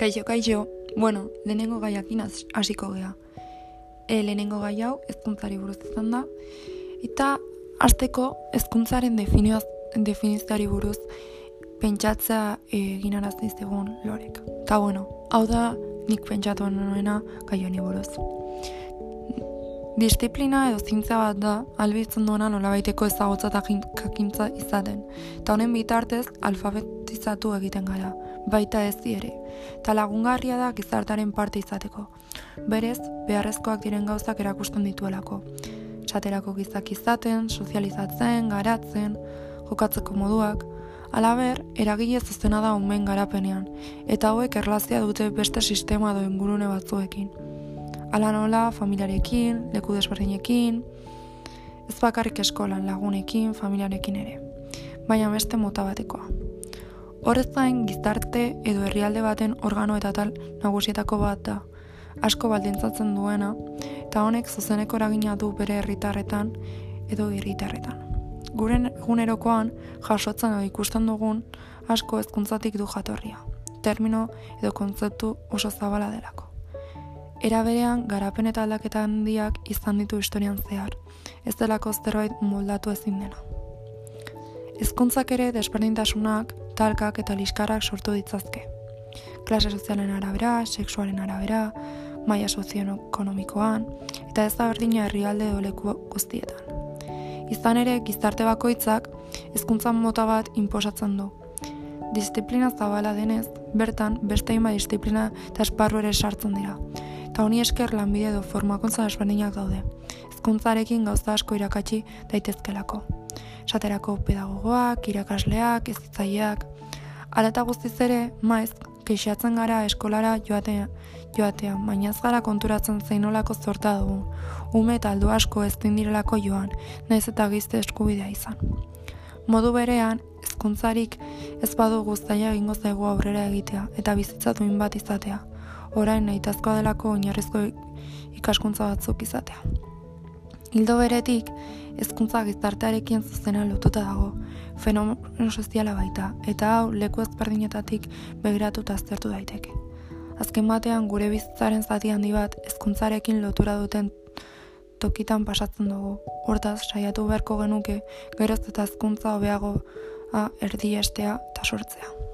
Kaixo, kaixo, bueno, lehenengo gaiakin has- hasiko gea. E, lehenengo gai hau, ezkuntzari buruz izan da. Eta, hasteko ezkuntzaren definioaz, definizioari buruz pentsatzea egin arazi zigun lorek. Eta, bueno, hau da nik pentsatu nuena gai honi buruz. Disiplina edo zintza bat da, albitzen duena nolabaiteko ezagutza eta jakintza izaten. Eta honen bitartez, alfabetizatu egiten gara, baita ez ere. Eta lagungarria da gizartaren parte izateko. Berez, beharrezkoak diren gauzak erakusten dituelako. Esaterako gizak izaten, sozializatzen, garatzen, jokatzeko moduak, Alaber, eragile zuzena da umen garapenean, eta hauek erlazia dute beste sistema edo ingurune batzuekin. Ala nola, familiarekin, leku desberdinekin, ez bakarrik eskolan lagunekin, familiarekin ere. Baina beste mota batekoa. Horrez gain, gizarte edo herrialde baten organo eta tal nagusietako bat da, asko baldintzatzen duena, eta honek zuzeneko eragina du bere herritarretan edo herritarretan. Guren egunerokoan jasotzen edo ikusten dugun asko hezkuntzatik du jatorria. Termino edo kontzeptu oso zabala delako. Era berean, garapen eta aldaketa handiak izan ditu historian zehar, ez delako zerbait moldatu ezin dena. Hezkuntzak ere desberdintasunak, talkak eta liskarrak sortu ditzazke. Klase sozialen arabera, sexualen arabera, maila sozioekonomikoan, eta ez da berdina herrialde edo leku guztietan. Izan ere, gizarte bakoitzak hezkuntza mota bat inposatzen du. Disiplina zabala denez, bertan beste hainbat disiplina eta esparru ere sartzen dira. Eta honi esker lanbide edo formakuntza desberdinak daude. Hezkuntzarekin gauza asko irakatsi daitezkelako. Esaterako pedagogoak, irakasleak, ezitzaileak. Hala eta guztiz ere, maiz, keixatzen gara eskolara joatea, joatea, baina ez gara konturatzen zeinolako zorta dugu. Ume eta aldu asko ez direlako joan, naiz eta gizte eskubidea izan. Modu berean, hezkuntzarik ez badugu zaila egingo zaigu aurrera egitea eta bizitza duin bat izatea. Orain nahitazkoa delako oinarrizko ikaskuntza batzuk izatea. Hildo beretik, hezkuntza gizartearekin zuzena lotuta dago, fenomeno soziala baita, eta hau leku ezberdinetatik begiratuta aztertu daiteke. Azken batean gure bizitzaren zati handi bat hezkuntzarekin lotura duten tokitan pasatzen dugu. Hortaz, saiatu beharko genuke geroz eta hezkuntza hobeago erdiestea eta sortzea.